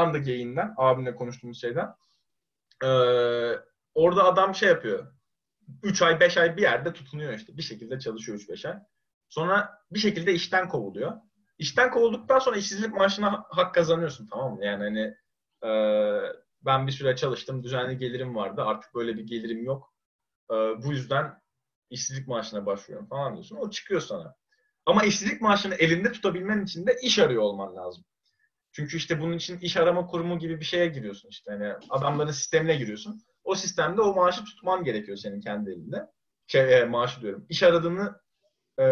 İrlanda geyiğinden, abimle konuştuğumuz şeyden. Ee, orada adam şey yapıyor. 3 ay 5 ay bir yerde tutunuyor işte. Bir şekilde çalışıyor 3-5 ay. Sonra bir şekilde işten kovuluyor. İşten kovulduktan sonra işsizlik maaşına hak kazanıyorsun tamam mı? Yani hani e, ben bir süre çalıştım, düzenli gelirim vardı. Artık böyle bir gelirim yok. E, bu yüzden işsizlik maaşına başvuruyorum falan diyorsun. O çıkıyor sana. Ama işsizlik maaşını elinde tutabilmen için de iş arıyor olman lazım. Çünkü işte bunun için iş arama kurumu gibi bir şeye giriyorsun işte. Yani adamların sistemine giriyorsun. O sistemde o maaşı tutman gerekiyor senin kendi elinde. Şey, e, maaşı diyorum. İş aradığını e,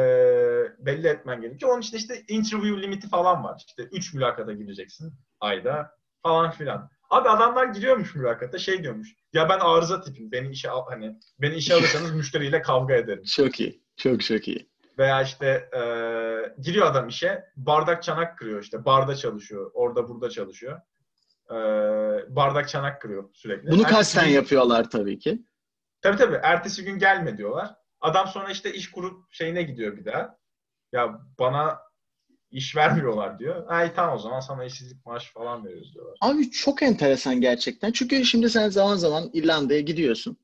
belli etmen gerekiyor. Onun için işte interview limiti falan var. İşte 3 mülakata gireceksin ayda falan filan. Abi adamlar giriyormuş mülakata şey diyormuş. Ya ben arıza tipim. Beni işe al, hani beni işe alırsanız müşteriyle kavga ederim. Çok iyi. Çok çok iyi. Veya işte e, giriyor adam işe bardak çanak kırıyor işte. Barda çalışıyor. Orada burada çalışıyor. E, bardak çanak kırıyor sürekli. Bunu Ertesi kasten gün- yapıyorlar tabii ki. Tabii tabii. Ertesi gün gelme diyorlar. Adam sonra işte iş kurup şeyine gidiyor bir daha. Ya bana iş vermiyorlar diyor. Ay tamam o zaman sana işsizlik maaşı falan veriyoruz diyorlar. Abi çok enteresan gerçekten. Çünkü şimdi sen zaman zaman İrlanda'ya gidiyorsun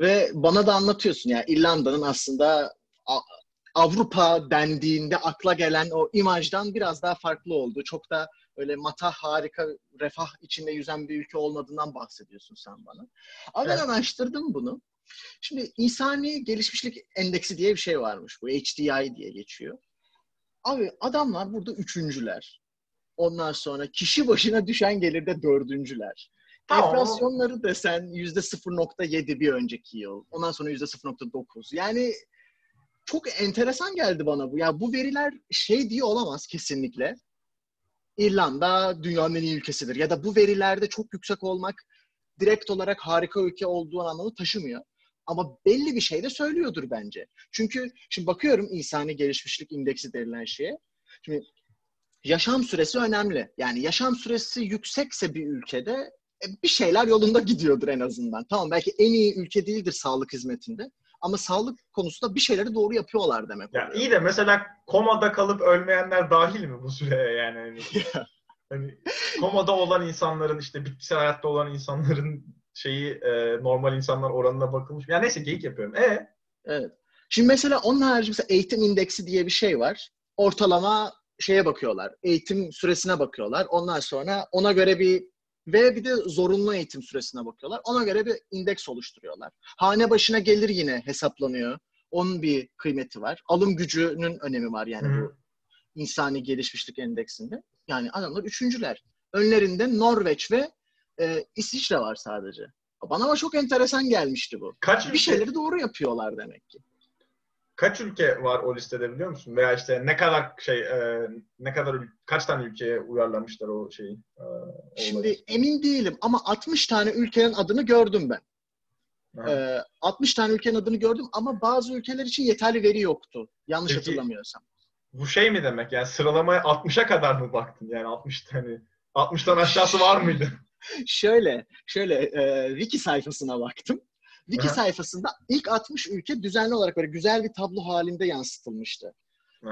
ve bana da anlatıyorsun ya İrlanda'nın aslında Avrupa dendiğinde akla gelen o imajdan biraz daha farklı olduğu, çok da öyle matah harika refah içinde yüzen bir ülke olmadığından bahsediyorsun sen bana. Ben Evet. araştırdım bunu. Şimdi insani gelişmişlik endeksi diye bir şey varmış. Bu HDI diye geçiyor. Abi adamlar burada üçüncüler. Ondan sonra kişi başına düşen gelirde dördüncüler. Tamam. Enflasyonları desen yüzde 0.7 bir önceki yıl. Ondan sonra yüzde 0.9. Yani çok enteresan geldi bana bu. Ya bu veriler şey diye olamaz kesinlikle. İrlanda dünyanın en iyi ülkesidir. Ya da bu verilerde çok yüksek olmak direkt olarak harika ülke olduğu anlamı taşımıyor. Ama belli bir şey de söylüyordur bence. Çünkü şimdi bakıyorum insani gelişmişlik indeksi denilen şeye. Şimdi yaşam süresi önemli. Yani yaşam süresi yüksekse bir ülkede e, bir şeyler yolunda gidiyordur en azından. Tamam belki en iyi ülke değildir sağlık hizmetinde. Ama sağlık konusunda bir şeyleri doğru yapıyorlar demek Ya oluyor. iyi de mesela komada kalıp ölmeyenler dahil mi bu süreye yani? Hani, hani komada olan insanların işte bitkisel hayatta olan insanların şeyi e, normal insanlar oranına bakılmış. Ya neyse geyik yapıyorum. E Evet. Şimdi mesela onun harici mesela eğitim indeksi diye bir şey var. Ortalama şeye bakıyorlar. Eğitim süresine bakıyorlar. Ondan sonra ona göre bir ve bir de zorunlu eğitim süresine bakıyorlar. Ona göre bir indeks oluşturuyorlar. Hane başına gelir yine hesaplanıyor. Onun bir kıymeti var. Alım gücünün önemi var yani Hı. bu insani gelişmişlik endeksinde. Yani adamlar üçüncüler. Önlerinde Norveç ve e, İsviçre var sadece. Bana ama çok enteresan gelmişti bu. kaç Bir ülke, şeyleri doğru yapıyorlar demek ki. Kaç ülke var o listede biliyor musun? Veya işte ne kadar şey e, ne kadar kaç tane ülkeye uyarlamışlar o şeyi? E, olayı? Şimdi emin değilim ama 60 tane ülkenin adını gördüm ben. Ee, 60 tane ülkenin adını gördüm ama bazı ülkeler için yeterli veri yoktu. Yanlış Peki- hatırlamıyorsam. Bu şey mi demek? Yani sıralamaya 60'a kadar mı baktın? Yani 60 tane 60'tan aşağısı var mıydı? Şöyle, şöyle e, wiki sayfasına baktım. Wiki Aha. sayfasında ilk 60 ülke düzenli olarak böyle güzel bir tablo halinde yansıtılmıştı.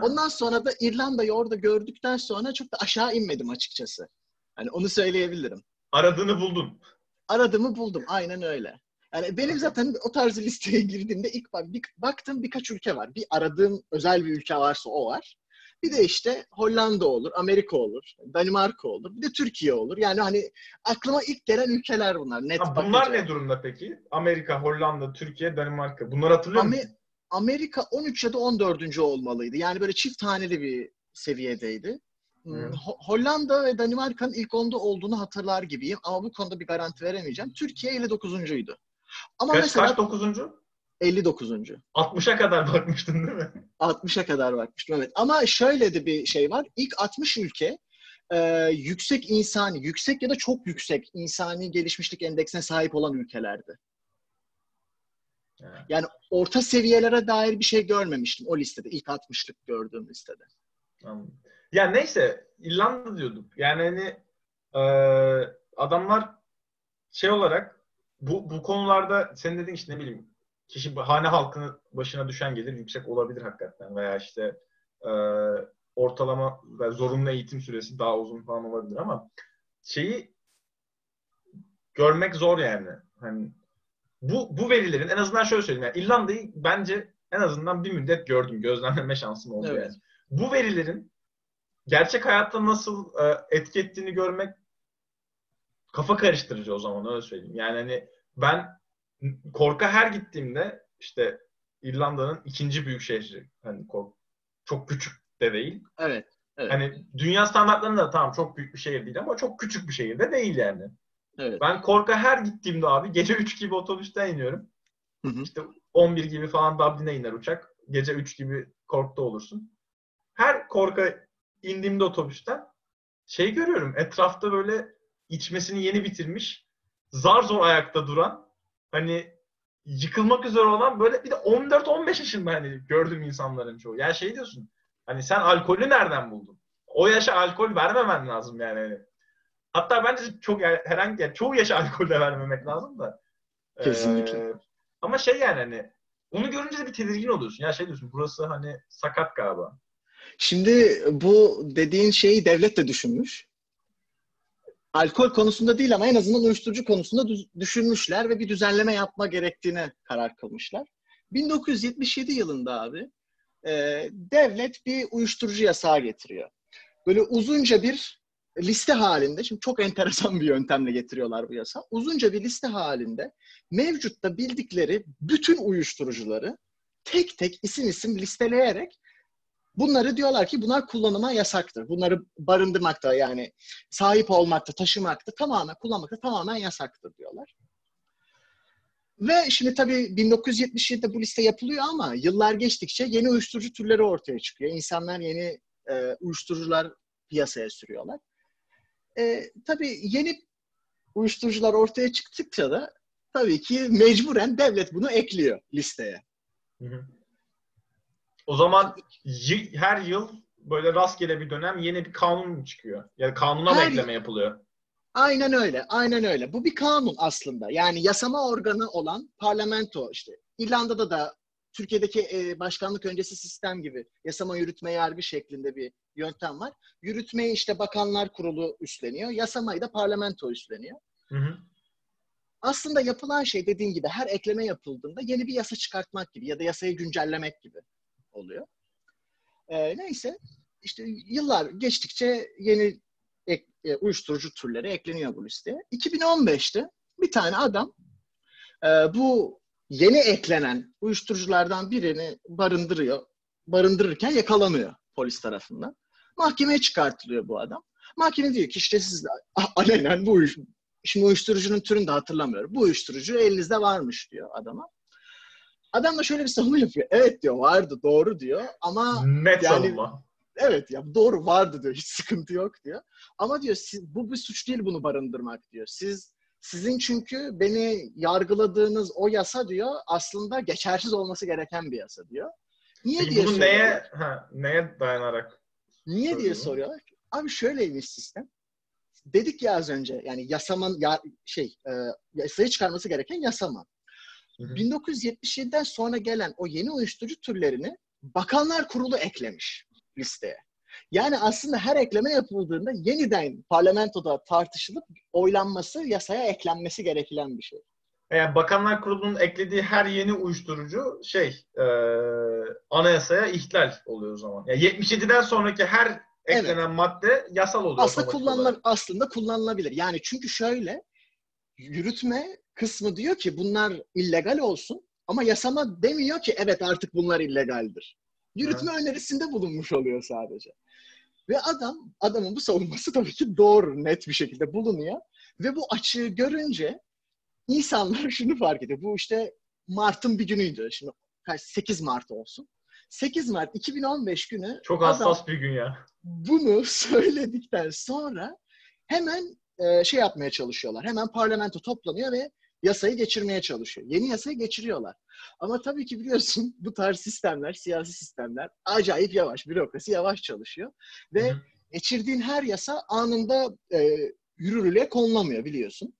Ondan sonra da İrlanda'yı orada gördükten sonra çok da aşağı inmedim açıkçası. Hani onu söyleyebilirim. Aradığını buldun. aradığımı buldum. Aynen öyle. Yani benim zaten o tarz listeye girdiğimde ilk bak bir, baktım birkaç ülke var. Bir aradığım özel bir ülke varsa o var. Bir de işte Hollanda olur, Amerika olur, Danimarka olur, bir de Türkiye olur. Yani hani aklıma ilk gelen ülkeler bunlar. Net Ha, bunlar bakınca. ne durumda peki? Amerika, Hollanda, Türkiye, Danimarka. Bunları hatırlıyor Ame- musun? Amerika 13 ya da 14. olmalıydı. Yani böyle çift taneli bir seviyedeydi. Hmm, Hollanda ve Danimarka'nın ilk 10'da olduğunu hatırlar gibiyim ama bu konuda bir garanti veremeyeceğim. Türkiye 59'uncuydu. Ama Kaç, mesela kaç dokuzuncu? 59. 60'a kadar bakmıştın değil mi? 60'a kadar bakmıştım evet. Ama şöyle de bir şey var. İlk 60 ülke e, yüksek insani, yüksek ya da çok yüksek insani gelişmişlik endeksine sahip olan ülkelerdi. Ha. Yani orta seviyelere dair bir şey görmemiştim o listede. İlk 60'lık gördüğüm listede. Anladım. Ya neyse İrlanda diyorduk. Yani hani e, adamlar şey olarak bu bu konularda senin dediğin işte ne bileyim kişi hane halkının başına düşen gelir yüksek olabilir hakikaten veya işte e, ortalama ve zorunlu eğitim süresi daha uzun falan olabilir ama şeyi görmek zor yani. Hani bu bu verilerin en azından şöyle söyleyeyim yani İrlanda'yı bence en azından bir müddet gördüm. Gözlemleme şansım oldu Evet. yani. Bu verilerin gerçek hayatta nasıl e, etki ettiğini görmek kafa karıştırıcı o zaman öyle söyleyeyim. Yani hani ben Kork'a her gittiğimde işte İrlanda'nın ikinci büyük şehri. Hani Kork çok küçük de değil. Evet. Evet. Hani dünya standartlarında da tamam çok büyük bir şehir değil ama çok küçük bir şehir de değil yani. evet. Ben Kork'a her gittiğimde abi gece 3 gibi otobüsten iniyorum. Hı hı. İşte 11 gibi falan Dublin'e iner uçak. Gece 3 gibi Kork'ta olursun. Her Kork'a indiğimde otobüsten şey görüyorum. Etrafta böyle içmesini yeni bitirmiş, zar zor ayakta duran, hani yıkılmak üzere olan böyle bir de 14-15 yaşında hani gördüğüm insanların çoğu. Ya şey diyorsun. Hani sen alkolü nereden buldun? O yaşa alkol vermemen lazım yani. Hatta bence çok yani herhangi yani çoğu yaşa alkol de vermemek lazım da. Kesinlikle. Ee, ama şey yani hani onu görünce de bir tedirgin oluyorsun. Ya şey diyorsun burası hani sakat galiba. Şimdi bu dediğin şeyi devlet de düşünmüş. Alkol konusunda değil ama en azından uyuşturucu konusunda düşünmüşler ve bir düzenleme yapma gerektiğine karar kılmışlar. 1977 yılında abi e, devlet bir uyuşturucu yasağı getiriyor. Böyle uzunca bir liste halinde, şimdi çok enteresan bir yöntemle getiriyorlar bu yasa. Uzunca bir liste halinde mevcutta bildikleri bütün uyuşturucuları tek tek isim isim listeleyerek bunları diyorlar ki bunlar kullanıma yasaktır. Bunları barındırmakta yani sahip olmakta, taşımakta tamamen kullanmakta tamamen yasaktır diyorlar. Ve şimdi tabii 1977'de bu liste yapılıyor ama yıllar geçtikçe yeni uyuşturucu türleri ortaya çıkıyor. İnsanlar yeni e, uyuşturucular piyasaya sürüyorlar. E, tabii yeni uyuşturucular ortaya çıktıkça da tabii ki mecburen devlet bunu ekliyor listeye. Hı hı. O zaman y- her yıl böyle rastgele bir dönem yeni bir kanun mu çıkıyor? Yani kanuna Her- ekleme yapılıyor? Aynen öyle, aynen öyle. Bu bir kanun aslında. Yani yasama organı olan parlamento işte. İrlanda'da da Türkiye'deki e, başkanlık öncesi sistem gibi yasama yürütme yargı şeklinde bir yöntem var. Yürütmeyi işte bakanlar kurulu üstleniyor. Yasamayı da parlamento üstleniyor. Hı hı. Aslında yapılan şey dediğin gibi her ekleme yapıldığında yeni bir yasa çıkartmak gibi ya da yasayı güncellemek gibi oluyor. Ee, neyse işte yıllar geçtikçe yeni ek- e, uyuşturucu türleri ekleniyor bu listeye. 2015'te bir tane adam e, bu yeni eklenen uyuşturuculardan birini barındırıyor. Barındırırken yakalanıyor polis tarafından. Mahkemeye çıkartılıyor bu adam. Mahkeme diyor ki işte siz alenen bu uyuş Şimdi uyuşturucunun türünü de hatırlamıyorum. Bu uyuşturucu elinizde varmış diyor adama. Adam da şöyle bir savunma yapıyor. Evet diyor vardı doğru diyor ama Net Yani- savunma. evet ya doğru vardı diyor. Hiç sıkıntı yok diyor. Ama diyor siz, bu bir suç değil bunu barındırmak diyor. Siz sizin çünkü beni yargıladığınız o yasa diyor aslında geçersiz olması gereken bir yasa diyor. Niye Peki diye bunu soruyorlar. neye ha, neye dayanarak? Niye diye Soruyorum. soruyorlar. Abi şöyleymiş sistem. Dedik ya az önce yani yasaman ya, şey e, yasayı çıkarması gereken yasama. Hı hı. 1977'den sonra gelen o yeni uyuşturucu türlerini Bakanlar Kurulu eklemiş listeye. Yani aslında her ekleme yapıldığında yeniden parlamentoda tartışılıp oylanması, yasaya eklenmesi gereken bir şey. Yani Bakanlar Kurulu'nun eklediği her yeni uyuşturucu şey e, anayasaya ihlal oluyor o zaman. Yani 77'den sonraki her eklenen madde yasal oluyor. Aslında olarak. aslında kullanılabilir. Yani çünkü şöyle yürütme kısmı diyor ki bunlar illegal olsun ama yasama demiyor ki evet artık bunlar illegaldir. Yürütme önerisinde bulunmuş oluyor sadece. Ve adam adamın bu savunması tabii ki doğru net bir şekilde bulunuyor ve bu açığı görünce insanlar şunu fark ediyor. Bu işte Mart'ın bir günüydü. Şimdi kaç 8 Mart olsun. 8 Mart 2015 günü Çok hassas bir gün ya. bunu söyledikten sonra hemen e, şey yapmaya çalışıyorlar. Hemen parlamento toplanıyor ve yasayı geçirmeye çalışıyor. Yeni yasayı geçiriyorlar. Ama tabii ki biliyorsun bu tarz sistemler, siyasi sistemler acayip yavaş. Bürokrasi yavaş çalışıyor. Ve Hı geçirdiğin her yasa anında e, yürürlüğe konulamıyor biliyorsun.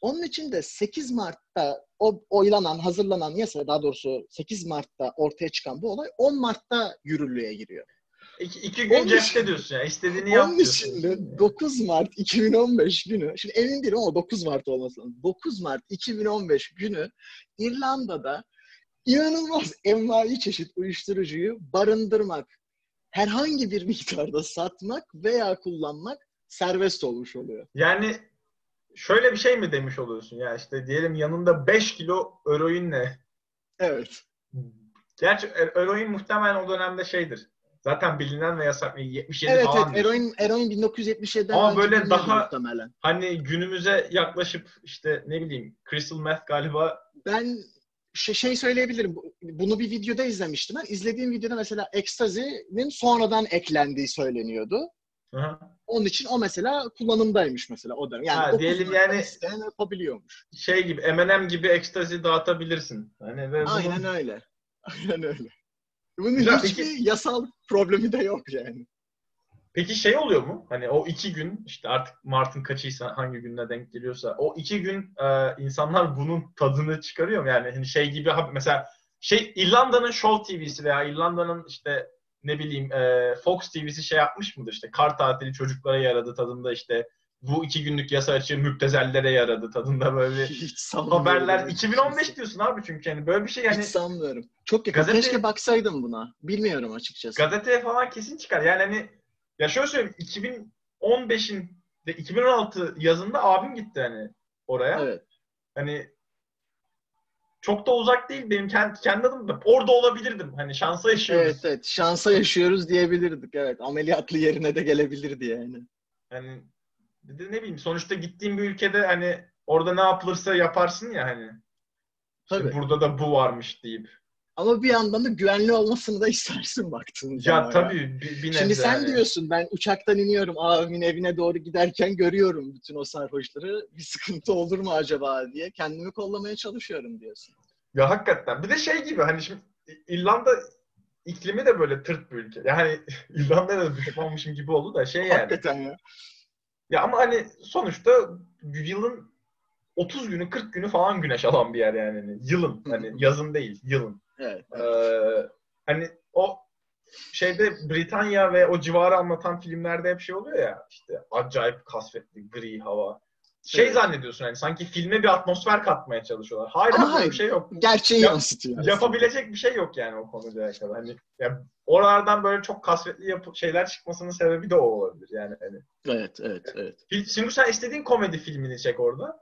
Onun için de 8 Mart'ta o oylanan, hazırlanan yasa, daha doğrusu 8 Mart'ta ortaya çıkan bu olay 10 Mart'ta yürürlüğe giriyor. İki, iki gün Onun cepte diyorsun ya. İstediğini yap Onun için de 9 Mart 2015 günü, şimdi emin değilim ama 9 Mart olması lazım. 9 Mart 2015 günü İrlanda'da inanılmaz envai çeşit uyuşturucuyu barındırmak, herhangi bir miktarda satmak veya kullanmak serbest olmuş oluyor. Yani şöyle bir şey mi demiş oluyorsun ya işte diyelim yanında 5 kilo eroinle Evet. Gerçi e- eroin muhtemelen o dönemde şeydir. Zaten bilinen ve yasak 77 Evet falan. evet eroin, eroin 1977'den Ama böyle daha- muhtemelen. Hani günümüze yaklaşıp işte ne bileyim crystal meth galiba Ben şey, şey söyleyebilirim. Bu- Bunu bir videoda izlemiştim ben. İzlediğim videoda mesela ekstazinin sonradan eklendiği söyleniyordu. Hı. Onun için o mesela kullanımdaymış mesela o dönem. Yani Ha, diyelim yani- yapabiliyormuş. şey gibi M&M gibi ekstazi dağıtabilirsin. Hani ve Aynen öyle. Aynen öyle. Bunun Güzel, hiçbir peki- yasal problemi de yok yani. Peki şey oluyor mu? Hani o iki gün işte artık Mart'ın kaçıysa hangi gününe denk geliyorsa o iki gün e, insanlar bunun tadını çıkarıyor mu? Yani hani şey gibi mesela şey İrlanda'nın Show TV'si veya İrlanda'nın işte ne bileyim e, Fox TV'si şey yapmış mıdır işte kar tatili çocuklara yaradı tadında işte bu iki günlük yasa açığı müptezellere yaradı tadında böyle Hiç haberler 2015 diyorsun abi çünkü yani böyle bir şey yani Hiç sanmıyorum. Çok yakın. Gazete- Keşke baksaydım buna. Bilmiyorum açıkçası. gazeteye falan kesin çıkar. Yani hani ya şöyle söyleyeyim 2015'in de 2016 yazında abim gitti hani oraya. Evet. Hani çok da uzak değil benim kendi, kendi adım da orada olabilirdim. Hani şansa yaşıyoruz. Evet evet. Şansa yaşıyoruz diyebilirdik. Evet. Ameliyatlı yerine de gelebilirdi yani. Hani bir de ne bileyim sonuçta gittiğim bir ülkede hani orada ne yapılırsa yaparsın ya hani. İşte Tabii. burada da bu varmış deyip. Ama bir yandan da güvenli olmasını da istersin baktığın Ya tabii bir, bir Şimdi sen hani. diyorsun ben uçaktan iniyorum abimin evine doğru giderken görüyorum bütün o sarhoşları. Bir sıkıntı olur mu acaba diye kendimi kollamaya çalışıyorum diyorsun. Ya hakikaten. Bir de şey gibi hani şimdi İrlanda iklimi de böyle tırt bir ülke. Yani İrlanda'ya da düşmanmışım gibi oldu da şey yani. Hakikaten ya. Ya ama hani sonuçta yılın 30 günü 40 günü falan güneş alan bir yer yani. Hani Yılın hani yazın değil yılın. Evet. Ee, hani o şeyde Britanya ve o civarı anlatan filmlerde hep şey oluyor ya işte acayip kasvetli gri hava. Şey Evet. zannediyorsun hani sanki filme bir atmosfer katmaya çalışıyorlar. Hayır Ama hayır. bir şey yok. Gerçeği Yap- yansıtıyor. aslında. Yapabilecek bir şey yok yani o konuyla alakalı. Hani ya oralardan böyle çok kasvetli yapı- şeyler çıkmasının sebebi de o olabilir yani. Hani. Evet, evet, evet. Şimdi sen istediğin komedi filmini çek orada.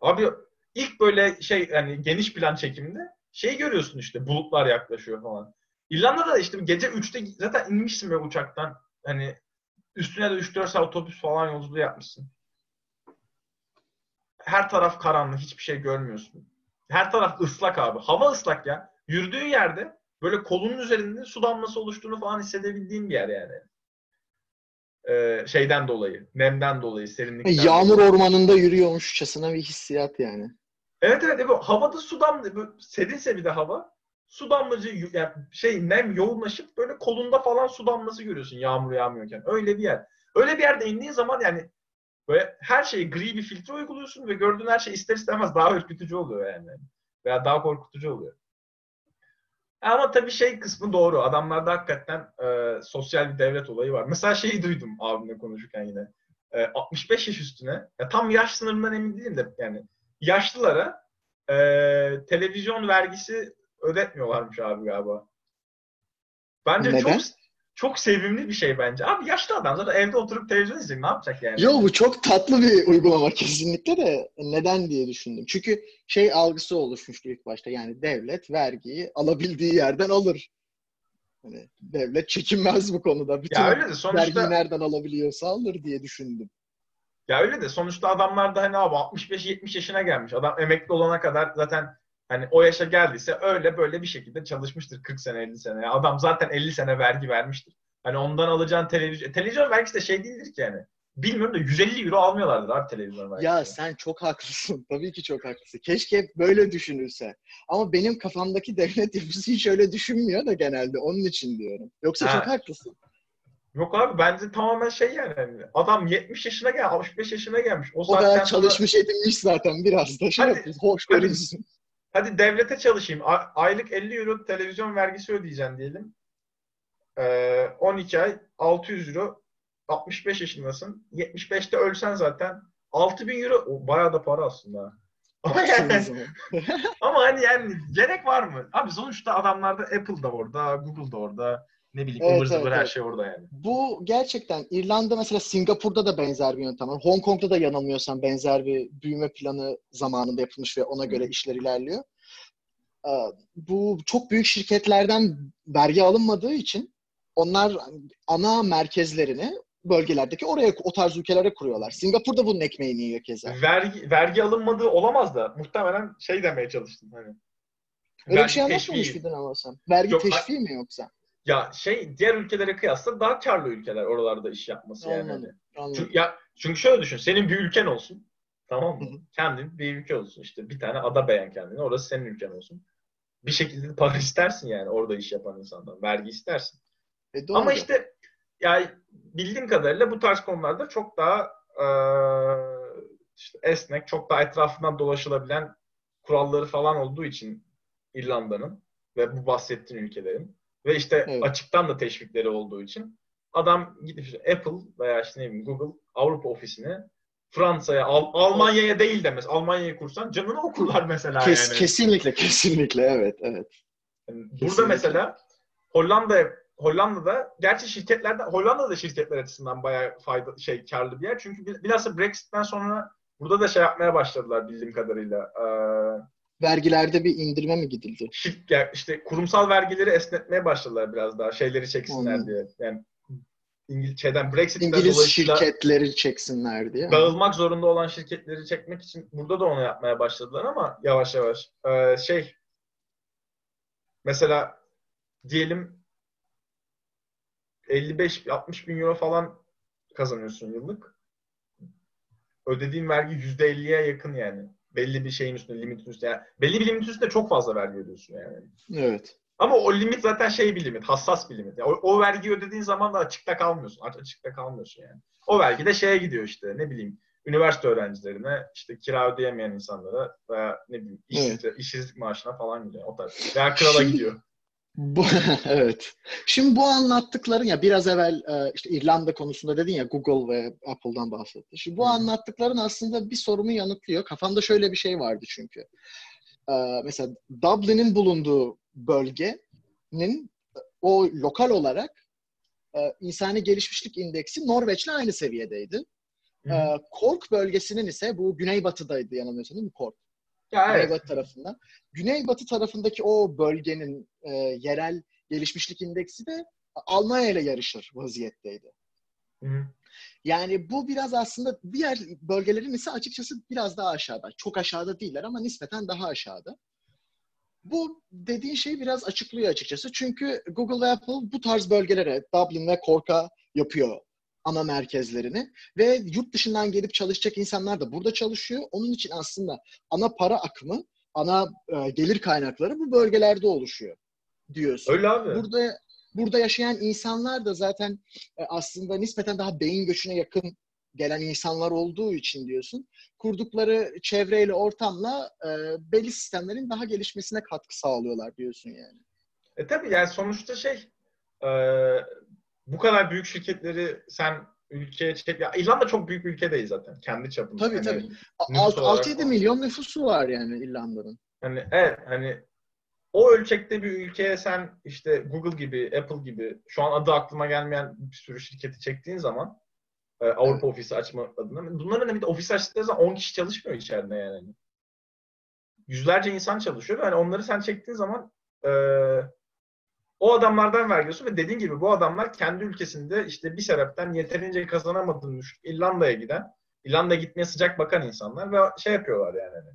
Abi ilk böyle şey hani geniş plan çekimde şey görüyorsun işte bulutlar yaklaşıyor falan. İrlanda'da da işte gece 3'te zaten inmişsin böyle uçaktan. Hani üstüne de 3-4 saat otobüs falan yolculuğu yapmışsın. Her taraf karanlık, hiçbir şey görmüyorsun. Her taraf ıslak abi. Hava ıslak ya. Yürüdüğün yerde böyle kolunun üzerinde su damlası oluştuğunu falan hissedebildiğin bir yer yani. Ee, şeyden dolayı, nemden dolayı, serinlikten Yağmur dolayı. ormanında yürüyormuşçasına bir hissiyat yani. Evet evet. evet. Havada su damla, serinse bir de hava. Su damlacı yani şey nem yoğunlaşıp böyle kolunda falan su damlası görüyorsun yağmur yağmıyorken. Öyle bir yer. Öyle bir yerde indiğin zaman yani böyle her şeyi gri bir filtre uyguluyorsun ve gördüğün her şey ister istemez daha ürkütücü oluyor yani. Veya daha korkutucu oluyor. Ama tabii şey kısmı doğru. Adamlarda hakikaten e, sosyal bir devlet olayı var. Mesela şeyi duydum abimle konuşurken yine. E, 65 yaş üstüne, ya tam yaş sınırından emin değilim de yani yaşlılara e, televizyon vergisi ödetmiyorlarmış abi galiba. Bence Neden? çok çok sevimli bir şey bence. Abi yaşlı adam zaten evde oturup televizyon izleyecek. Ne yapacak yani? Yo bu çok tatlı bir uygulama kesinlikle de neden diye düşündüm. Çünkü şey algısı oluşmuştu ilk başta yani devlet vergiyi alabildiği yerden alır. Hani devlet çekinmez bu konuda. Bütün ya öyle de vergiyi sonuçta nereden alabiliyorsa alır diye düşündüm. ya öyle de sonuçta adamlar da hani abi 65-70 yaşına gelmiş. Adam emekli olana kadar zaten hani o yaşa geldiyse öyle böyle bir şekilde çalışmıştır 40 sene 50 sene. Ya adam zaten 50 sene vergi vermiştir. Hani ondan alacağın televizyon televizyon vergisi de şey değildir ki yani. Bilmiyorum da 150 euro almıyorlardır abi televizyon vergisi. Ya sen çok haklısın. Tabii ki çok haklısın. Keşke hep böyle düşünülse. Ama benim kafamdaki devlet yapısı hiç öyle düşünmüyor da genelde. Onun için diyorum. Yoksa Ha. çok haklısın. Yok abi bence tamamen şey yani. hani adam 70 yaşına gel 65 yaşına gelmiş. O, O kadar sonra- çalışmış edinmiş zaten biraz da şey Hadi- yapıyoruz. Hoş hadi- görünsün. Hadi devlete çalışayım. Aylık 50 euro televizyon vergisi ödeyeceğim diyelim. Ee, 12 ay 600 euro 65 yaşındasın. 75'te ölsen zaten 6000 euro o bayağı da para aslında. Ama yani, ama hani yani gerek var mı? Abi sonuçta adamlarda Apple da orada, Google da orada. Ne bileyim Evet, ıvır zıvır evet, her evet. şey orada yani. Bu gerçekten İrlanda mesela Singapur'da da benzer bir yöntem var. Hong Kong'da da yanılmıyorsam benzer bir büyüme planı zamanında yapılmış ve ona göre işler ilerliyor. Ee, Bu çok büyük şirketlerden vergi alınmadığı için onlar ana merkezlerini bölgelerdeki oraya o tarz ülkelere kuruyorlar. Singapur'da bunun ekmeğini yiyor keza. Vergi, vergi alınmadığı olamaz da muhtemelen şey demeye çalıştım hani. Öyle bir Vergi şey anlatmamış mıydın ama sen? Vergi Yok, teşviği mi yoksa? Ya şey diğer ülkelere kıyasla daha karlı ülkeler oralarda iş yapması yani. Anladım. Hani. Anladım. Çünkü, ya, çünkü şöyle düşün. Senin bir ülken olsun. Tamam mı? Kendin bir ülke olsun. işte bir tane ada beğen kendine. Orası senin ülken olsun. Bir şekilde para istersin yani orada iş yapan insandan. Vergi istersin. E, doğru. Ama işte yani bildiğim kadarıyla bu tarz konularda çok daha eee, işte esnek, çok daha etrafından dolaşılabilen kuralları falan olduğu için İrlanda'nın ve bu bahsettiğin ülkelerin ve işte Evet. açıktan da teşvikleri olduğu için adam gidip işte Apple veya işte ne bileyim Google Avrupa ofisini Fransa'ya, Al- Almanya'ya değil de mesela Almanya'yı kursan canını okurlar mesela Kes- yani. Kesinlikle, kesinlikle. Evet, evet. Yani burada mesela Hollanda Hollanda'da gerçi şirketlerde Hollanda'da şirketler açısından bayağı fayda şey karlı bir yer. Çünkü bil- bilhassa Brexit'ten sonra burada da şey yapmaya başladılar bildiğim kadarıyla. Ee, Vergilerde bir indirime mi gidildi? şirk, işte kurumsal vergileri esnetmeye başladılar biraz daha. Şeyleri çeksinler Anladım. diye. Yani İngiltere'den Brexit'ten İngiliz dolayısıyla şirketleri çeksinler diye. dağılmak zorunda olan şirketleri çekmek için burada da onu yapmaya başladılar ama yavaş yavaş. Ee, şey mesela diyelim 55-60 bin euro falan kazanıyorsun yıllık. Ödediğin vergi %50'ye yakın yani. Belli bir şeyin üstünde, limitin üstünde. Yani belli bir limitin üstünde çok fazla vergi ödüyorsun yani. Evet. Ama o limit zaten şey bir limit, hassas bir limit. Yani o, o vergiyi ödediğin zaman da açıkta kalmıyorsun. Aç, açıkta kalmıyorsun yani. O vergi de şeye gidiyor işte ne bileyim üniversite öğrencilerine, işte kira ödeyemeyen insanlara veya ne bileyim işsizlik, işsizlik maaşına falan gidiyor. O tarz. Veya krala Şimdi- gidiyor. Bu, evet. Şimdi bu anlattıkların ya biraz evvel e, işte İrlanda konusunda dedin ya Google ve Apple'dan bahsetti. Şimdi bu Hı. anlattıkların aslında bir sorumu yanıtlıyor. Kafamda şöyle bir şey vardı çünkü. E, mesela Dublin'in bulunduğu bölgenin e, o lokal olarak insani gelişmişlik indeksi Norveç'le aynı seviyedeydi. Hı. E, Cork bölgesinin ise bu güneybatıdaydı yanılmıyorsam değil mi Cork? Ya evet. Güneybatı tarafında. Güneybatı tarafındaki o bölgenin e, yerel gelişmişlik indeksi de Almanya ile yarışır vaziyetteydi. Hı. Yani bu biraz aslında diğer bölgelerin ise açıkçası biraz daha aşağıda. Çok aşağıda değiller ama nispeten daha aşağıda. Bu dediğin şeyi biraz açıklıyor açıkçası. Çünkü Google ve Apple bu tarz bölgelere, Dublin ve Cork'a yapıyor ana merkezlerini. Ve yurt dışından gelip çalışacak insanlar da burada çalışıyor. Onun için aslında ana para akımı, ana e, gelir kaynakları bu bölgelerde oluşuyor diyorsun. Öyle abi. Burada burada yaşayan insanlar da zaten e, aslında nispeten daha beyin göçüne yakın gelen insanlar olduğu için diyorsun. Kurdukları çevreyle, ortamla e, belli sistemlerin daha gelişmesine katkı sağlıyorlar diyorsun yani. E tabii yani sonuçta şey e, bu kadar büyük şirketleri sen ülkeye çek... Ya İrlanda çok büyük bir ülke değil zaten. Kendi çapında. Tabii Hani- tabii. nüfus olarak 6-7 falan. milyon nüfusu var yani İrlanda'nın. Hani evet hani o ölçekte bir ülkeye sen işte Google gibi, Apple gibi şu an adı aklıma gelmeyen bir sürü şirketi çektiğin zaman e, Avrupa ofisi açma adına bunların bir de ofis açtıkları zaman 10 kişi çalışmıyor içeride yani. Yüzlerce insan çalışıyor ve hani onları sen çektiğin zaman e, o adamlardan vergiyorsun ve dediğin gibi bu adamlar kendi ülkesinde işte bir sebepten yeterince kazanamadığını düşünüp İrlanda'ya giden, İrlanda'ya gitmeye sıcak bakan insanlar ve şey yapıyorlar yani. Hani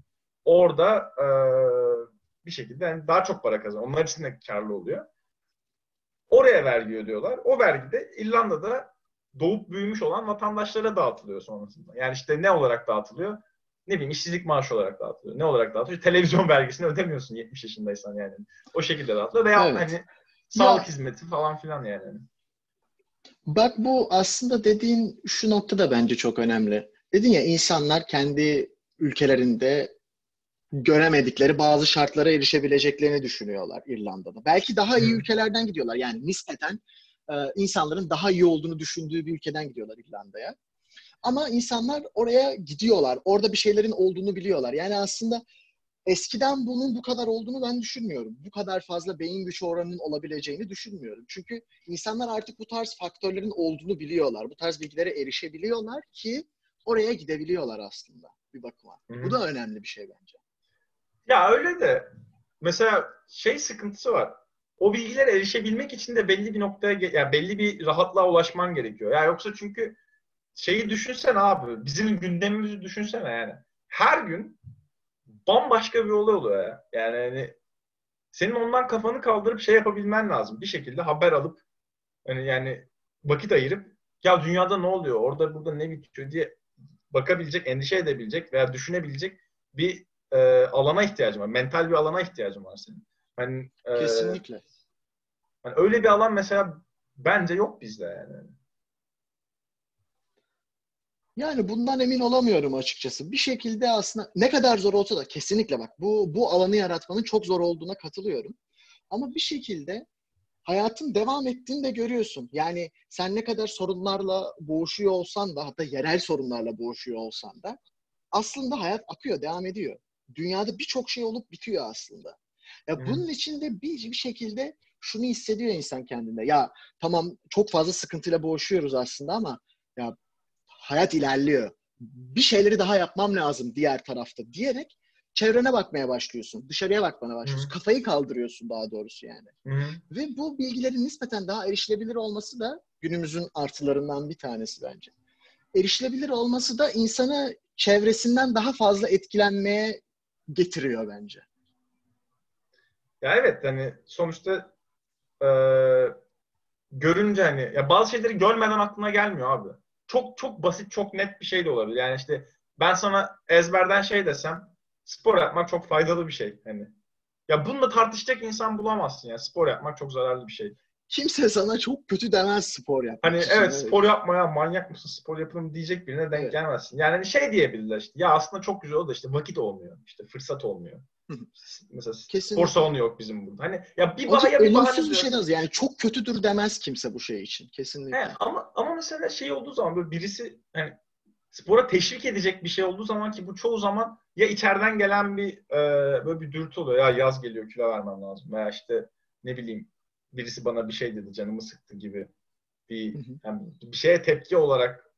orada e, bir şekilde yani daha çok para kazanıyor. Onlar için de karlı oluyor. Oraya vergi ödüyorlar. O vergi de İrlanda'da doğup büyümüş olan vatandaşlara dağıtılıyor sonrasında. Yani işte ne olarak dağıtılıyor? Ne bileyim işsizlik maaşı olarak dağıtılıyor. Ne olarak dağıtılıyor? Televizyon vergisini ödemiyorsun 70 yaşındaysan yani. O şekilde dağıtılıyor. Veya Evet. hani sağlık hizmeti falan filan yani. Bak bu aslında dediğin şu nokta da bence çok önemli. Dedin ya insanlar kendi ülkelerinde göremedikleri bazı şartlara erişebileceklerini düşünüyorlar İrlanda'da. Belki daha iyi Hı. ülkelerden gidiyorlar. Yani nispeten e, insanların daha iyi olduğunu düşündüğü bir ülkeden gidiyorlar İrlanda'ya. Ama insanlar oraya gidiyorlar. Orada bir şeylerin olduğunu biliyorlar. Yani aslında eskiden bunun bu kadar olduğunu ben düşünmüyorum. Bu kadar fazla beyin güç oranının olabileceğini düşünmüyorum. Çünkü insanlar artık bu tarz faktörlerin olduğunu biliyorlar. Bu tarz bilgilere erişebiliyorlar ki oraya gidebiliyorlar aslında bir bakıma. Hı-hı. Bu da önemli bir şey bence. Ya öyle de mesela şey sıkıntısı var. O bilgilere erişebilmek için de belli bir noktaya yani belli bir rahatlığa ulaşman gerekiyor. Ya yani yoksa çünkü şeyi düşünsen abi, bizim gündemimizi düşünsene yani. Her gün bambaşka bir olay oluyor ya. Yani hani senin ondan kafanı kaldırıp şey yapabilmen lazım. Bir şekilde haber alıp hani yani vakit ayırıp ya dünyada ne oluyor, orada burada ne bitiyor diye bakabilecek, endişe edebilecek veya düşünebilecek bir e, alana ihtiyacım var. Mental bir alana ihtiyacım var senin. Hani, e, Kesinlikle. Hani öyle bir alan mesela bence yok bizde yani. Yani bundan emin olamıyorum açıkçası. Bir şekilde aslında ne kadar zor olsa da kesinlikle bak bu bu alanı yaratmanın çok zor olduğuna katılıyorum. Ama bir şekilde hayatın devam ettiğini de görüyorsun. Yani sen ne kadar sorunlarla boğuşuyor olsan da hatta yerel sorunlarla boğuşuyor olsan da aslında hayat akıyor, devam ediyor. Dünyada birçok şey olup bitiyor aslında. Ya hmm. bunun içinde bir, bir şekilde şunu hissediyor insan kendinde. Ya tamam çok fazla sıkıntıyla boğuşuyoruz aslında ama ya hayat ilerliyor. Bir şeyleri daha yapmam lazım diğer tarafta diyerek çevrene bakmaya başlıyorsun. Dışarıya bakmaya başlıyorsun. Hı. Kafayı kaldırıyorsun daha doğrusu yani. Hı. Ve bu bilgilerin nispeten daha erişilebilir olması da günümüzün artılarından bir tanesi bence. Erişilebilir olması da insanı çevresinden daha fazla etkilenmeye getiriyor bence. Ya evet hani sonuçta e, görünce hani ya bazı şeyleri görmeden aklına gelmiyor abi çok çok basit, çok net bir şey de olabilir. Yani işte ben sana ezberden şey desem spor yapmak çok faydalı bir şey. Hani ya bununla tartışacak insan bulamazsın ya. Spor yapmak çok zararlı bir şey. Kimse sana çok kötü demez spor yapmak. Hani evet, evet spor yapmaya manyak mısın spor yapalım diyecek birine denk evet. gelmezsin. Yani hani şey diyebilirler işte ya aslında çok güzel oldu da işte vakit olmuyor. işte fırsat olmuyor. Mesela Kesinlikle. spor salonu yok bizim burada. Hani ya bir bahane bir bahane bir şey. Yani çok kötüdür demez kimse bu şey için. Kesinlikle. He, ama ama mesela şey olduğu zaman böyle birisi hani spora teşvik edecek bir şey olduğu zaman ki bu çoğu zaman ya içeriden gelen bir e, böyle bir dürtü oluyor. Ya yaz geliyor kilo vermem lazım. Veya işte ne bileyim birisi bana bir şey dedi canımı sıktı gibi bir yani bir şeye tepki olarak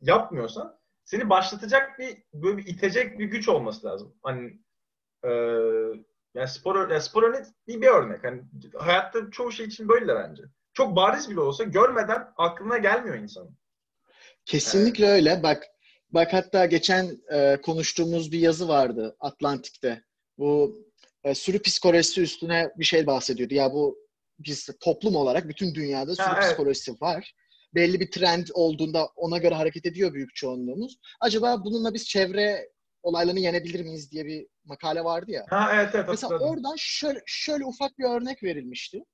yapmıyorsan seni başlatacak bir böyle bir itecek bir güç olması lazım. Hani e, yani spor, yani spor örnek bir örnek. Hani hayatta çoğu şey için böyle bence. Çok bariz bile olsa görmeden aklına gelmiyor insanın. Kesinlikle yani. öyle. Bak bak hatta geçen e, konuştuğumuz bir yazı vardı Atlantik'te. Bu e, sürü psikolojisi üstüne bir şey bahsediyordu. Ya bu biz toplum olarak bütün dünyada sürü ha, evet. psikolojisi var. Belli bir trend olduğunda ona göre hareket ediyor büyük çoğunluğumuz. Acaba bununla biz çevre olaylarını yenebilir miyiz diye bir makale vardı ya. Ha evet evet. Mesela hatırladım. oradan şöyle, şöyle ufak bir örnek verilmişti.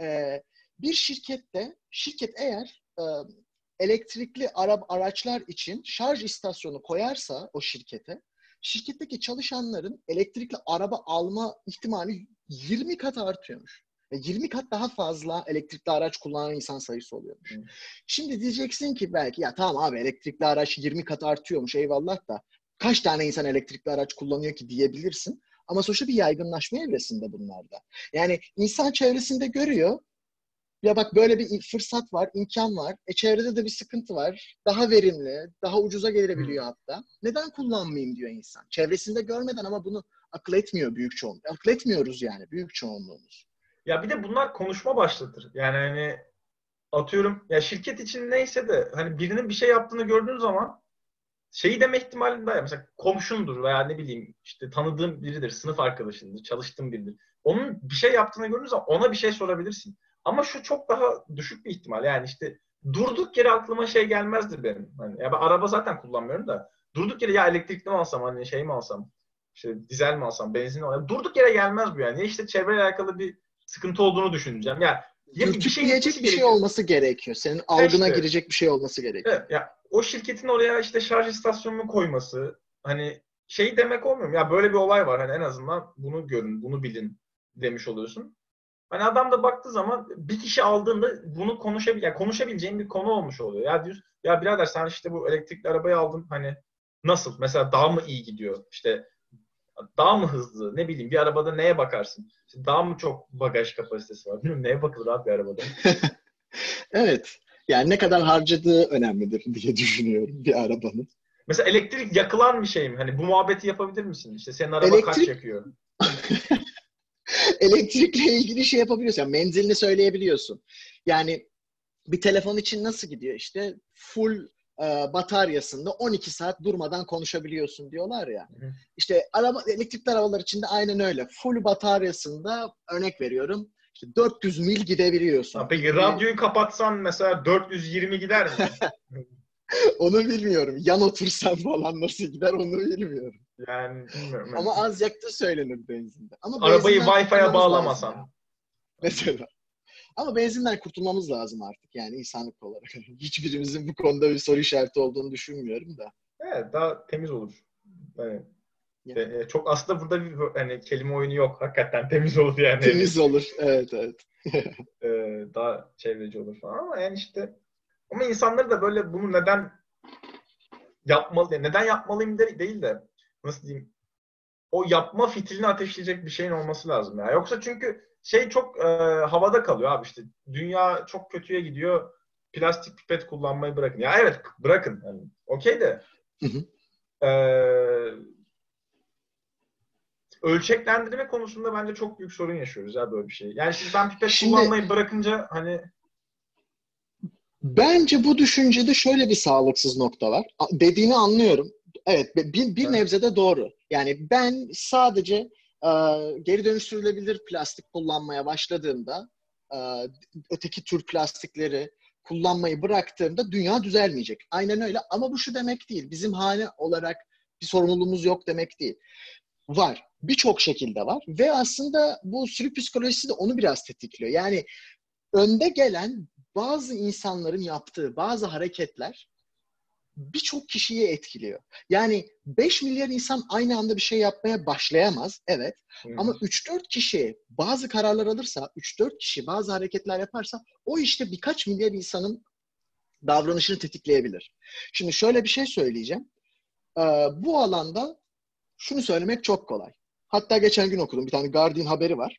Ee, bir şirkette, şirket eğer e, elektrikli araba araçlar için şarj istasyonu koyarsa o şirkete, şirketteki çalışanların elektrikli araba alma ihtimali 20 kat artıyormuş. 20 kat daha fazla elektrikli araç kullanan insan sayısı oluyormuş. Hmm. Şimdi diyeceksin ki belki ya tamam abi elektrikli araç 20 kat artıyormuş eyvallah da kaç tane insan elektrikli araç kullanıyor ki diyebilirsin. Ama sonuçta bir yaygınlaşma evresinde bunlarda. Yani insan çevresinde görüyor. Ya bak böyle bir fırsat var, imkan var. E çevrede de bir sıkıntı var. Daha verimli, daha ucuza gelebiliyor hatta. Neden kullanmayayım diyor insan. Çevresinde görmeden ama bunu akıl etmiyor büyük çoğunluk. Akıl etmiyoruz yani büyük çoğunluğumuz. Ya bir de bunlar konuşma başlatır. Yani hani atıyorum ya şirket için neyse de hani birinin bir şey yaptığını gördüğün zaman şeyi deme ihtimalin daha mesela komşundur veya ne bileyim işte tanıdığım biridir, sınıf arkadaşındır, çalıştığım biridir. Onun bir şey yaptığını zaman ona bir şey sorabilirsin. Ama şu çok daha düşük bir ihtimal. Yani işte durduk yere aklıma şey gelmezdi benim. Hani ya ben araba zaten kullanmıyorum da durduk yere ya elektrikli mi alsam hani şey mi alsam işte dizel mi alsam benzin mi alsam durduk yere gelmez bu yani. Ya işte çevreyle alakalı bir sıkıntı olduğunu düşüneceğim. Yani ya bir şey, bir şey olması gerekiyor. Senin algına işte, girecek bir şey olması gerekiyor. Evet, ya o şirketin oraya işte şarj istasyonunu koyması hani şey demek olmuyor mu? Ya böyle bir olay var hani en azından bunu görün, bunu bilin demiş oluyorsun. Hani adam da baktığı zaman bir kişi aldığında bunu konuşabil yani konuşabileceğin bir konu olmuş oluyor. Ya diyor ya birader sen işte bu elektrikli arabayı aldın hani nasıl? Mesela daha mı iyi gidiyor? İşte daha mı hızlı? Ne bileyim bir arabada neye bakarsın? İşte daha mı çok bagaj kapasitesi var? Bilmiyorum neye bakılır abi bir arabada? evet. Yani ne kadar harcadığı önemlidir diye düşünüyorum bir arabanın. Mesela elektrik yakılan bir şey mi? Hani bu muhabbeti yapabilir misin? İşte senin araba elektrik... kaç yakıyor? Elektrikle ilgili şey yapabiliyorsun. Yani menzilini söyleyebiliyorsun. Yani bir telefon için nasıl gidiyor? İşte full e, bataryasında 12 saat durmadan konuşabiliyorsun diyorlar ya. Hı. İşte araba elektrikli arabalar için de aynen öyle. Full bataryasında örnek veriyorum. İşte 400 mil gidebiliyorsun. Ha, peki radyoyu kapatsan mesela 420 gider mi? onu bilmiyorum. Yan otursan falan nasıl gider onu bilmiyorum. Yani bilmiyorum. Ama az yaktığı söylenir benzinde. Ama Arabayı Wi-Fi'ye bağlamasan. Mesela. Ama benzinden kurtulmamız lazım artık yani insanlık olarak. Hiçbirimizin bu konuda bir soru işareti olduğunu düşünmüyorum da. Evet daha temiz olur. Yani. E, çok aslında burada bir hani kelime oyunu yok. Hakikaten temiz olur yani. Temiz olur. Evet evet. e, daha çevreci olur falan ama yani işte ama insanları da böyle bunu neden yapmalı, neden yapmalıyım de, değil de nasıl diyeyim o yapma fitilini ateşleyecek bir şeyin olması lazım ya. Yoksa çünkü şey çok e, havada kalıyor abi işte. Dünya çok kötüye gidiyor. Plastik pipet kullanmayı bırakın. Ya evet bırakın. Yani, Okey de. Hı hı. E, ölçeklendirme konusunda bence çok büyük sorun yaşıyoruz ya böyle bir şey. Yani şimdi ben pipet Şimdi, kullanmayı bırakınca hani Bence bu düşüncede şöyle bir sağlıksız nokta var. Dediğini anlıyorum. Evet, bir, bir nebze de doğru. Yani ben sadece e, geri dönüştürülebilir plastik kullanmaya başladığımda e, öteki tür plastikleri kullanmayı bıraktığımda dünya düzelmeyecek. Aynen öyle ama bu şu demek değil. Bizim hane olarak bir sorumluluğumuz yok demek değil. Var. Birçok şekilde var ve aslında bu sürü psikolojisi de onu biraz tetikliyor. Yani önde gelen bazı insanların yaptığı bazı hareketler birçok kişiyi etkiliyor. Yani 5 milyar insan aynı anda bir şey yapmaya başlayamaz. Evet. Hmm. Ama 3-4 kişi bazı kararlar alırsa, 3-4 kişi bazı hareketler yaparsa o işte birkaç milyar insanın davranışını tetikleyebilir. Şimdi şöyle bir şey söyleyeceğim. Ee, bu alanda şunu söylemek çok kolay. Hatta geçen gün okudum. Bir tane Guardian haberi var.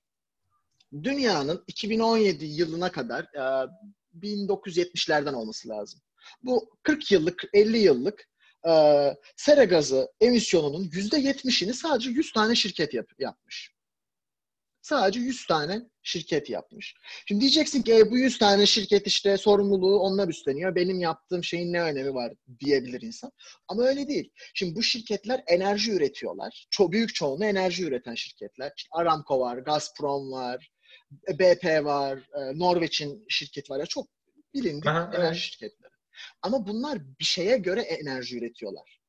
Dünyanın 2017 yılına kadar 1970'lerden olması lazım. Bu 40 yıllık, 50 yıllık e, sera gazı emisyonunun %70'ini sadece 100 tane şirket yap, yapmış. Sadece 100 tane şirket yapmış. Şimdi diyeceksin ki e, bu 100 tane şirket işte sorumluluğu onlar üstleniyor. Benim yaptığım şeyin ne önemi var diyebilir insan. Ama öyle değil. Şimdi bu şirketler enerji üretiyorlar. Çok büyük çoğunluğu enerji üreten şirketler. İşte Aramco var, Gazprom var, BP var, e, Norveç'in şirketi var. Ya çok bilindik Aha, enerji evet. şirketleri. Ama bunlar bir şeye göre enerji üretiyorlar.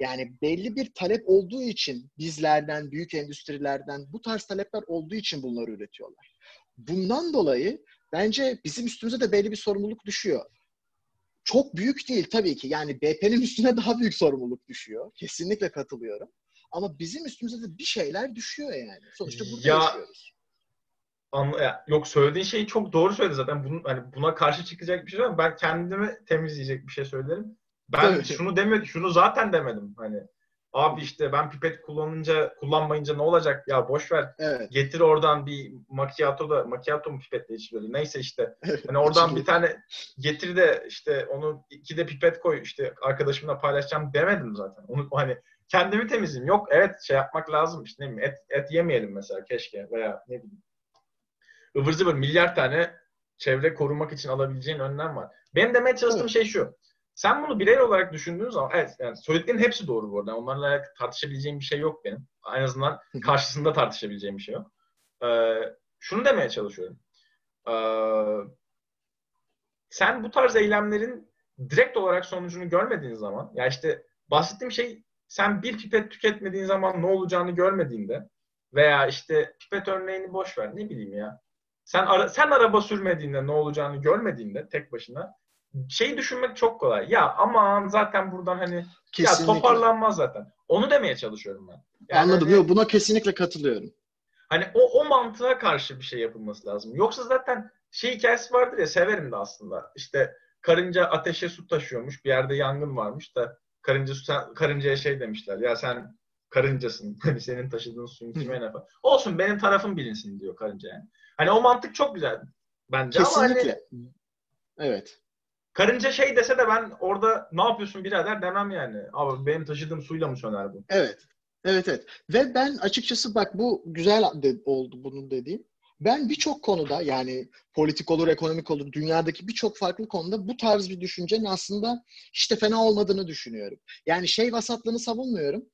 Yani belli bir talep olduğu için bizlerden, büyük endüstrilerden bu tarz talepler olduğu için bunları üretiyorlar. Bundan dolayı bence bizim üstümüze de belli bir sorumluluk düşüyor. Çok büyük değil tabii ki. Yani BP'nin üstüne daha büyük sorumluluk düşüyor. Kesinlikle katılıyorum. Ama bizim üstümüze de bir şeyler düşüyor yani. Sonuçta burada ya, yaşıyoruz. Anla, ya, yok söylediğin şey çok doğru söyledi zaten. Bunun, hani buna karşı çıkacak bir şey var. Ben kendimi temizleyecek bir şey söylerim. Ben evet. şunu demedim, şunu zaten demedim. Hani abi işte ben pipet kullanınca kullanmayınca ne olacak? Ya boş ver. Evet. Getir oradan bir macchiato da macchiato mu pipetle içiliyordu. Neyse işte. Hani oradan bir tane getir de işte onu iki de pipet koy işte arkadaşımla paylaşacağım demedim zaten. Onu hani kendimi temizleyeyim. Yok evet şey yapmak lazım işte ne bileyim et, et yemeyelim mesela keşke veya ne bileyim ıvır zıvır milyar tane çevre korumak için alabileceğin önlem var. Benim demeye çalıştığım evet. şey şu. Sen bunu birey olarak düşündüğün zaman evet yani söylediklerin hepsi doğru bu arada. Onlarla tartışabileceğim bir şey yok benim. En azından karşısında tartışabileceğim bir şey yok. Ee, şunu demeye çalışıyorum. Ee, sen bu tarz eylemlerin direkt olarak sonucunu görmediğin zaman ya işte bahsettiğim şey sen bir pipet tüketmediğin zaman ne olacağını görmediğinde veya işte pipet örneğini boş ver ne bileyim ya sen ara, sen araba sürmediğinde ne olacağını görmediğinde tek başına şeyi düşünmek çok kolay. Ya aman zaten buradan hani kesinlikle. ya toparlanmaz zaten. Onu demeye çalışıyorum ben. Yani Anladım. Hani, Yok buna kesinlikle katılıyorum. Hani o, o mantığa karşı bir şey yapılması lazım. Yoksa zaten şey hikayesi vardır ya severim de aslında. İşte karınca ateşe su taşıyormuş. Bir yerde yangın varmış da karınca sen, karıncaya şey demişler. Ya sen karıncasın. Hani senin taşıdığın suyun kime ne falan. Olsun benim tarafım bilinsin diyor karınca yani. Hani o mantık çok güzel bence Kesinlikle. ama hani Evet. Karınca şey dese de ben orada ne yapıyorsun birader demem yani. Abi benim taşıdığım suyla mı söner bu? Evet. Evet evet. Ve ben açıkçası bak bu güzel de, oldu bunun dediğim. Ben birçok konuda yani politik olur, ekonomik olur, dünyadaki birçok farklı konuda bu tarz bir düşüncenin aslında de fena olmadığını düşünüyorum. Yani şey vasatlığını savunmuyorum.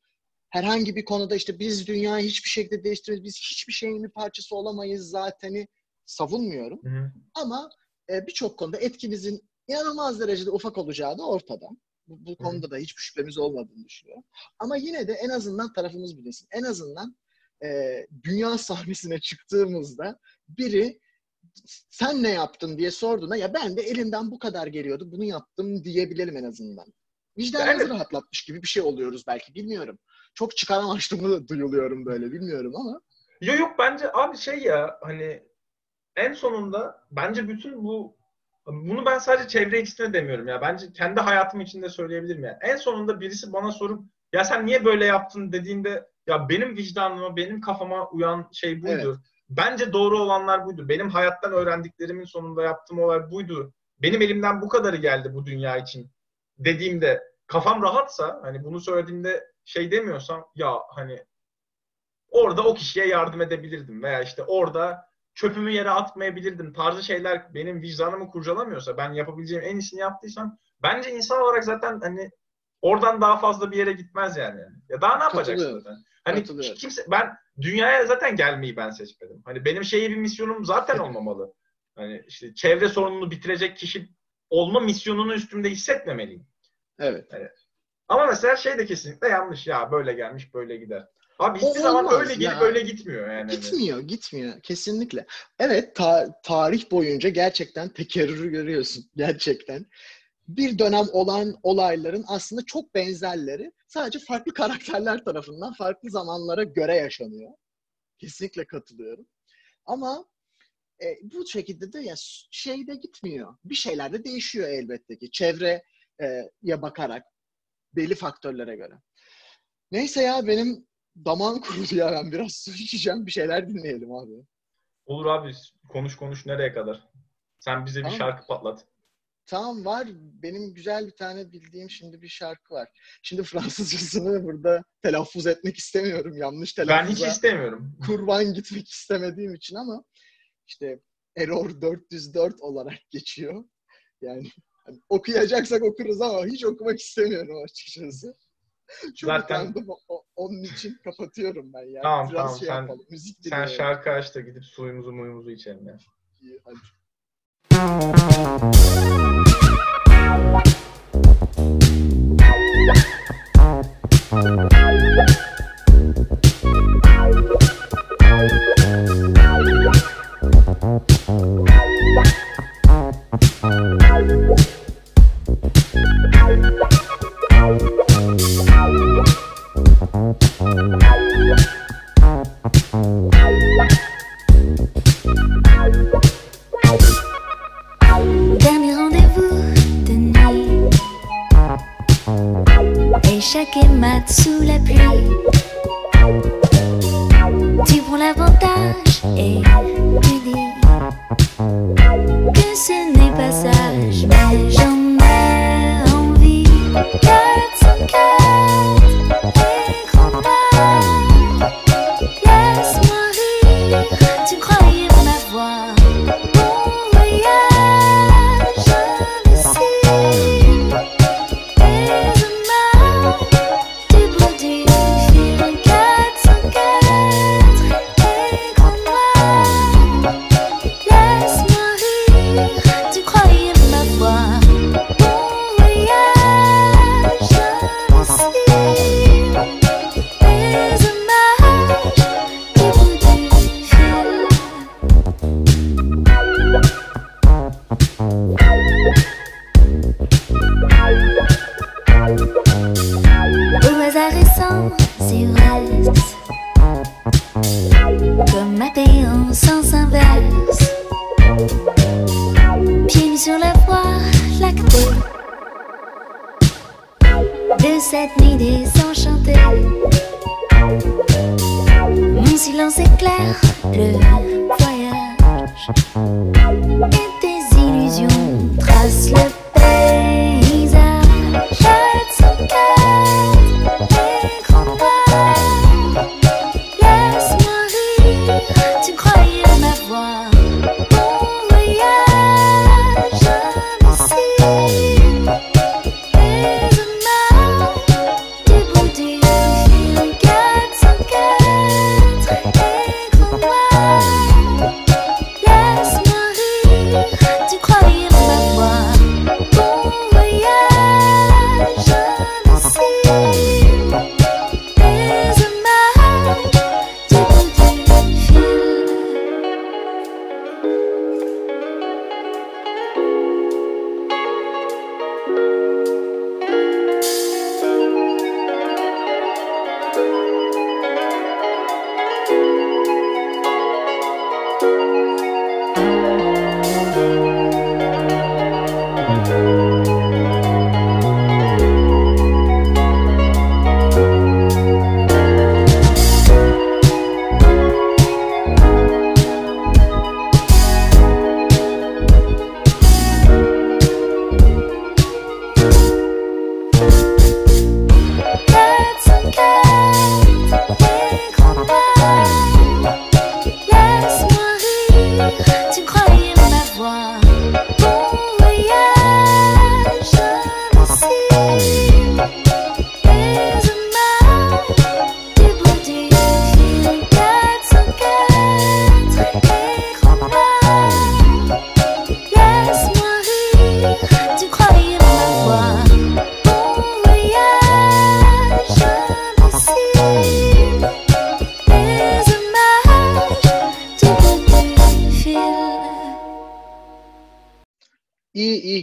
Herhangi bir konuda işte biz dünyayı hiçbir şekilde değiştiririz, biz hiçbir şeyin bir parçası olamayız zateni savunmuyorum. Hı hı. Ama e, birçok konuda etkimizin inanılmaz derecede ufak olacağı da ortada. Bu, bu konuda da hiçbir şüphemiz olmadığını düşünüyorum. Ama yine de en azından tarafımız bilinsin. En azından e, dünya sahnesine çıktığımızda biri sen ne yaptın diye sorduğunda ya ben de elimden bu kadar geliyordu bunu yaptım diyebilelim en azından. Vicdanımızı Evet. rahatlatmış gibi bir şey oluyoruz belki bilmiyorum. Çok çıkar amaçlı duyuluyorum böyle bilmiyorum ama. Yok yok bence abi şey ya hani en sonunda bence bütün bu bunu ben sadece çevre ikisine demiyorum ya. Bence kendi hayatım için de söyleyebilirim ya. En sonunda birisi bana sorup ya sen niye böyle yaptın dediğinde ya benim vicdanıma, benim kafama uyan şey buydu. Bence doğru olanlar buydu. Benim hayattan öğrendiklerimin sonunda yaptığım olay buydu. Benim elimden bu kadarı geldi bu dünya için dediğimde kafam rahatsa hani bunu söylediğimde şey demiyorsam ya hani orada o kişiye yardım edebilirdim veya işte orada çöpümü yere atmayabilirdim tarzı şeyler benim vicdanımı kurcalamıyorsa ben yapabileceğim en iyisini yaptıysam bence insan olarak zaten hani oradan daha fazla bir yere gitmez yani. Ya daha ne yapacaksın zaten? Hani kimse ben dünyaya zaten gelmeyi ben seçmedim. Hani benim şeyi bir misyonum zaten olmamalı. Hani işte çevre sorununu bitirecek kişi olma misyonunu üstümde hissetmemeliyim. Evet. Ama mesela şey de kesinlikle yanlış. Ya böyle gelmiş böyle gider. Abi O hiçbir zaman olmaz öyle gelip ya. öyle gitmiyor yani. Gitmiyor, gitmiyor. Kesinlikle. Evet, ta- tarih boyunca gerçekten tekerrürü görüyorsun. Gerçekten. Bir dönem olan olayların aslında çok benzerleri sadece farklı karakterler tarafından farklı zamanlara göre yaşanıyor. Kesinlikle katılıyorum. Ama e, bu şekilde de ya s- şey de gitmiyor. Bir şeyler de değişiyor elbette ki. Çevreye bakarak belli faktörlere göre. Neyse ya benim damağım kurudu ya ben biraz su içeceğim bir şeyler dinleyelim abi. Olur abi konuş konuş nereye kadar? Sen bize bir Tamam. şarkı patlat. Tamam var benim güzel bir tane bildiğim şimdi bir şarkı var. Şimdi Fransızcasını burada telaffuz etmek istemiyorum. Yanlış Ben telaffuza hiç istemiyorum. kurban gitmek istemediğim için ama işte Error 404 olarak geçiyor. Yani hani okuyacaksak okuruz ama hiç okumak istemiyorum açıkçası. Çok Zaten- utandım. O- onun için kapatıyorum ben ya. Tamam, Biraz tamam, şey sen- yapalım. Müzik Sen dinleyelim. şarkı aç da gidip suyumuzu muyumuzu içelim ya. İyi, hadi. Dernier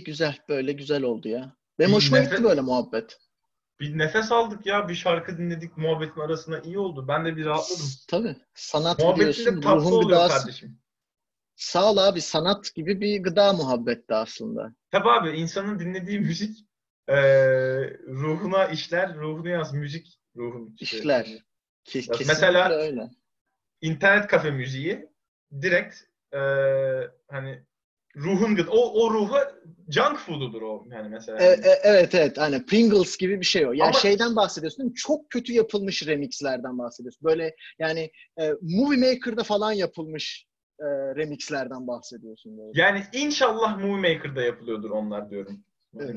güzel. Böyle güzel oldu ya. Benim hoşuma nefes- gitti böyle muhabbet. Bir nefes aldık ya. Bir şarkı dinledik. Muhabbetin arasında iyi oldu. Ben de bir rahatladım. Tabii. Sanat biliyorsun ruhun gıdası. kardeşim. Sağ ol abi sanat gibi bir gıda muhabbetti aslında. Tabii abi insanın dinlediği müzik eee, ruhuna işler, ruhunu yaz. Müzik ruhun işte. İşler. Ke- Ya mesela- öyle. İnternet kafe müziği direkt eee, hani ruhun gıda. O, o ruhu junk food'udur o yani mesela. E, e, evet evet hani Pringles gibi bir şey o. Yani Ama- şeyden bahsediyorsun değil mi? Çok kötü yapılmış remixlerden bahsediyorsun. Böyle yani e, Movie Maker'da falan yapılmış e, remixlerden bahsediyorsun. Böyle. Yani inşallah Movie Maker'da yapılıyordur onlar diyorum. Evet.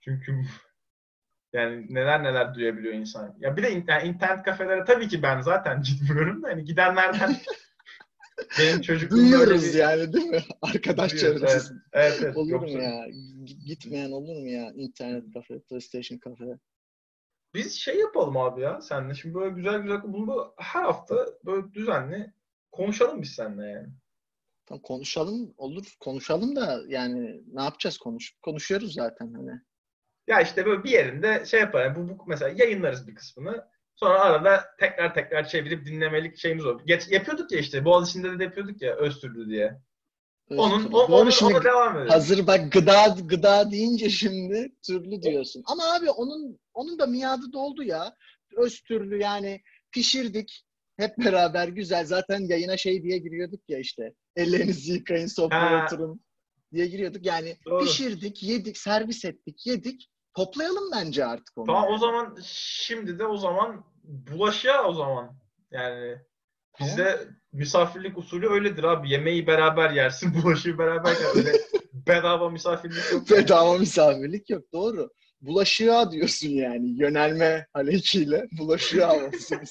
Çünkü yani neler neler duyabiliyor insan. Ya bir de yani internet kafelere tabii ki ben zaten gitmiyorum da hani gidenlerden benim çocukluğumda öyle Duyuyoruz bir- yani değil mi? Arkadaş Duyuyoruz, çevresi. Evet evet. Olur Yoksa- mu ya? Gitmeyen olur mu ya? İnternet kafe, PlayStation kafe. Biz şey yapalım abi ya senle. Şimdi böyle güzel güzel bunu her hafta böyle düzenli konuşalım biz seninle yani. Tamam konuşalım olur. Konuşalım da yani ne yapacağız konuş konuşuyoruz zaten hani. Ya işte böyle bir yerinde şey yapalım. Bu, bu mesela yayınlarız bir kısmını. Sonra arada tekrar tekrar çevirip dinlemelik şeyimiz olur. Geç, yapıyorduk ya işte. Boğaziçi'nde de yapıyorduk ya Öztürk'ü diye. Onun, o, Doğru onu, şimdi ona devam edelim. hazır bak gıda gıda deyince şimdi türlü diyorsun. Ama abi onun onun da miadı doldu ya. Öz türlü yani pişirdik hep beraber güzel. Zaten yayına şey diye giriyorduk ya işte. Ellerinizi yıkayın sofraya oturun diye giriyorduk. Yani Doğru. pişirdik, yedik, servis ettik, yedik. Toplayalım bence artık onu. Tamam o zaman şimdi de o zaman bulaşığa o zaman. Yani bizde misafirlik usulü öyledir abi. Yemeği beraber yersin, bulaşığı beraber yersin. Öyle bedava misafirlik yok. yani. Bedava misafirlik yok doğru. Bulaşığa diyorsun yani yönelme halekiyle bulaşığa olsun.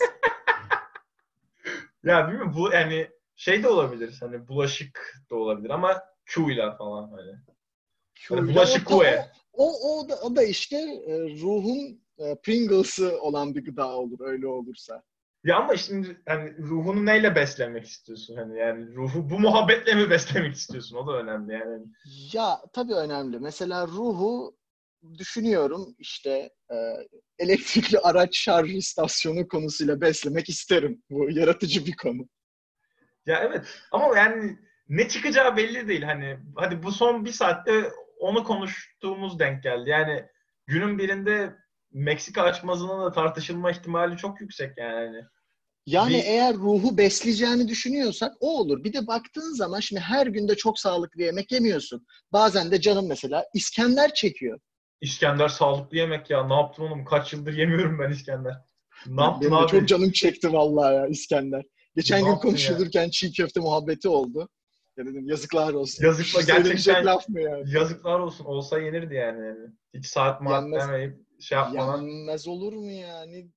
Ya bilmiyorum bu yani şey de olabilir. Hani bulaşık da olabilir ama Q'yla falan hani. Hani bulaşık o, kue. o, o, da, o da işte e, ruhun e, Pringles'ı olan bir gıda olur öyle olursa. Ya ama şimdi hani ruhunu neyle beslemek istiyorsun hani yani ruhu bu muhabbetle mi beslemek istiyorsun o da önemli yani. Ya tabii önemli. Mesela ruhu düşünüyorum işte e, elektrikli araç şarj istasyonu konusuyla beslemek isterim. Bu yaratıcı bir konu. Ya evet ama yani ne çıkacağı belli değil hani hadi bu son bir saatte onu konuştuğumuz denk geldi yani günün birinde Meksika açmazının da tartışılma ihtimali çok yüksek yani. Yani Bir- eğer ruhu besleyeceğini düşünüyorsak o olur. Bir de baktığın zaman şimdi her günde çok sağlıklı yemek yemiyorsun. Bazen de canım mesela İskender çekiyor. İskender sağlıklı yemek ya. Ne yaptın oğlum? Kaç yıldır yemiyorum ben İskender. Ne yaptın Benim abi? çok canım çekti vallahi ya İskender. Geçen Ne gün yaptın ya? konuşulurken çiğ köfte muhabbeti oldu. Ya dedim yazıklar olsun. Yazıklar, Söylenecek gerçekten- laf mı yani? Yazıklar olsun. Olsa yenirdi yani. Hiç saat Yenmez. demeyip şey yapmadan. Yenmez olur mu yani?